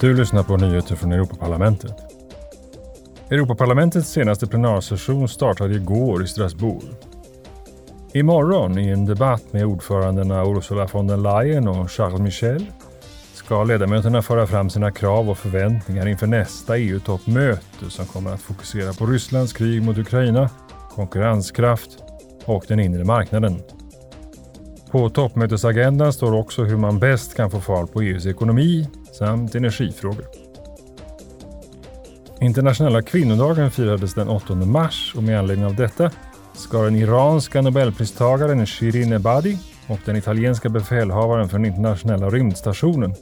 Du lyssnar på nyheter från Europaparlamentet. Europaparlamentets senaste plenarsession startade igår i Strasbourg. Imorgon, i en debatt med ordförandena Ursula von der Leyen och Charles Michel, ska ledamöterna föra fram sina krav och förväntningar inför nästa EU-toppmöte som kommer att fokusera på Rysslands krig mot Ukraina, konkurrenskraft och den inre marknaden. På toppmötesagendan står också hur man bäst kan få fart på EUs ekonomi samt energifrågor. Internationella kvinnodagen firades den 8 mars och med anledning av detta ska den iranska nobelpristagaren Shirin Ebadi och den italienska befälhavaren för den internationella rymdstationen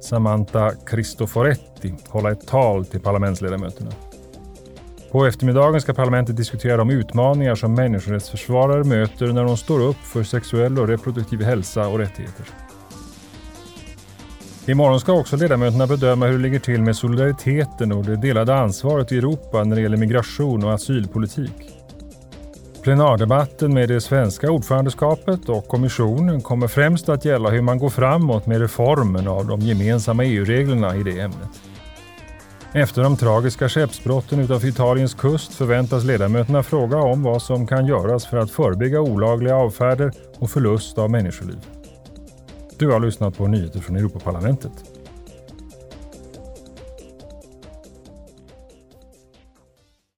Samantha Cristoforetti hålla ett tal till parlamentsledamöterna. På eftermiddagen ska parlamentet diskutera de utmaningar som människorättsförsvarare möter när de står upp för sexuell och reproduktiv hälsa och rättigheter. Imorgon ska också ledamöterna bedöma hur det ligger till med solidariteten och det delade ansvaret i Europa när det gäller migration och asylpolitik. Plenardebatten med det svenska ordförandeskapet och kommissionen kommer främst att gälla hur man går framåt med reformen av de gemensamma EU-reglerna i det ämnet. Efter de tragiska skeppsbrotten utanför Italiens kust förväntas ledamöterna fråga om vad som kan göras för att förebygga olagliga avfärder och förlust av människoliv. Du har lyssnat på nyheter från Europaparlamentet.